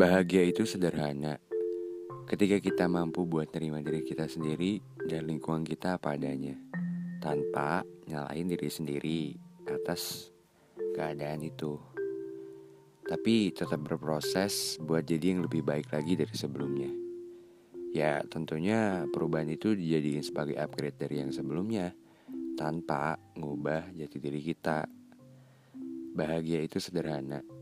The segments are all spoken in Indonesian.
Bahagia itu sederhana. Ketika kita mampu buat terima diri kita sendiri dan lingkungan kita apa adanya, tanpa nyalain diri sendiri atas keadaan itu. Tapi tetap berproses buat jadi yang lebih baik lagi dari sebelumnya. Ya, tentunya perubahan itu dijadikan sebagai upgrade dari yang sebelumnya tanpa ngubah jati diri kita. Bahagia itu sederhana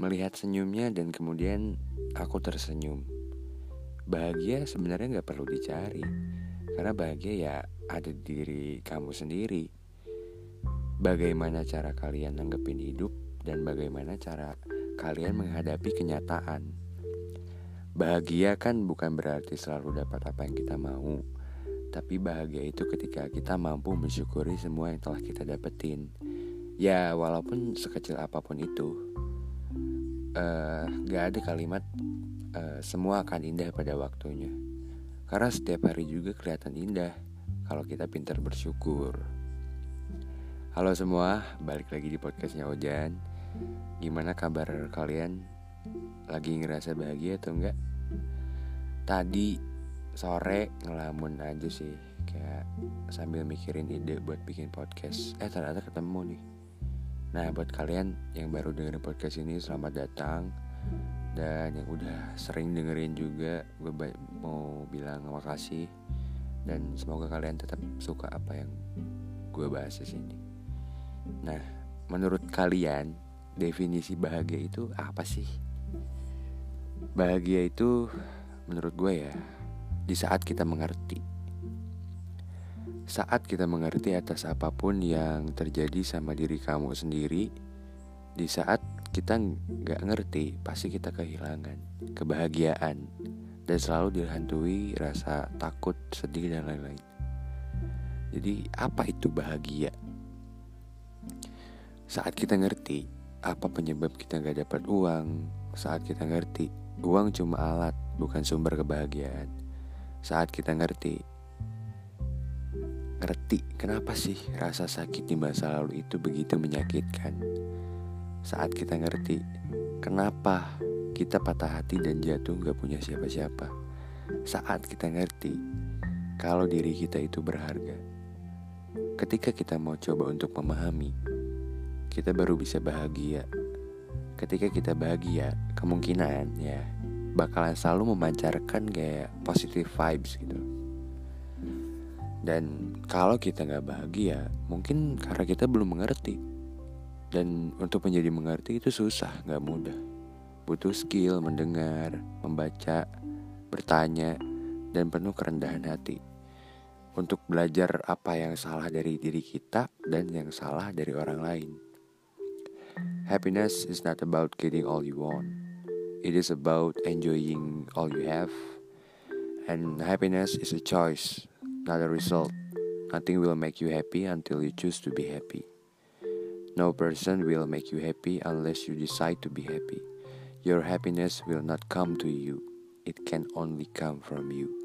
melihat senyumnya dan kemudian aku tersenyum. Bahagia sebenarnya nggak perlu dicari, karena bahagia ya ada di diri kamu sendiri. Bagaimana cara kalian nanggepin hidup dan bagaimana cara kalian menghadapi kenyataan. Bahagia kan bukan berarti selalu dapat apa yang kita mau, tapi bahagia itu ketika kita mampu mensyukuri semua yang telah kita dapetin. Ya, walaupun sekecil apa pun itu uh, gak ada kalimat uh, semua akan indah pada waktunya. Karena setiap hari juga kelihatan indah kalau kita pintar bersyukur. Halo semua, balik lagi di podcastnya Ojan. Gimana kabar kalian? Lagi ngerasa bahagia atau enggak? Tadi sore ngelamun aja sih, kayak sambil mikirin ide buat bikin podcast. Eh ternyata ketemu nih Nah buat kalian yang baru dengerin podcast ini selamat datang. Dan yang udah sering dengerin juga gue mau bilang makasih Dan semoga kalian tetap suka apa yang gue bahas di sini. Nah menurut kalian definisi bahagia itu apa sih? Bahagia itu menurut gue ya di saat kita mengerti saat kita mengerti atas apa pun yang terjadi sama diri kamu sendiri, di saat kita nggak ngerti, pasti kita kehilangan kebahagiaan dan selalu dihantui rasa takut, sedih dan lain-lain. Jadi apa itu bahagia? Saat kita ngerti apa penyebab kita nggak dapat uang, saat kita ngerti uang cuma alat bukan sumber kebahagiaan. Saat kita ngerti ngerti kenapa sih rasa sakit di masa lalu itu begitu menyakitkan. Saat kita ngerti kenapa kita patah hati dan jatuh gak punya siapa-siapa. Saat kita ngerti kalau diri kita itu berharga. Ketika kita mau coba untuk memahami, kita baru bisa bahagia. Ketika kita bahagia, kemungkinan ya bakalan selalu memancarkan kayak positive vibes gitu. Dan kalau kita nggak bahagia, mungkin karena kita belum mengerti. Dan untuk menjadi mengerti itu susah, nggak mudah. Butuh skill mendengar, membaca, bertanya, dan penuh kerendahan hati. Untuk belajar apa yang salah dari diri kita dan yang salah dari orang lain. Happiness is not about getting all you want. It is about enjoying all you have. And happiness is a choice not a result. Nothing will make you happy until you choose to be happy. No person will make you happy unless you decide to be happy. Your happiness will not come to you, it can only come from you.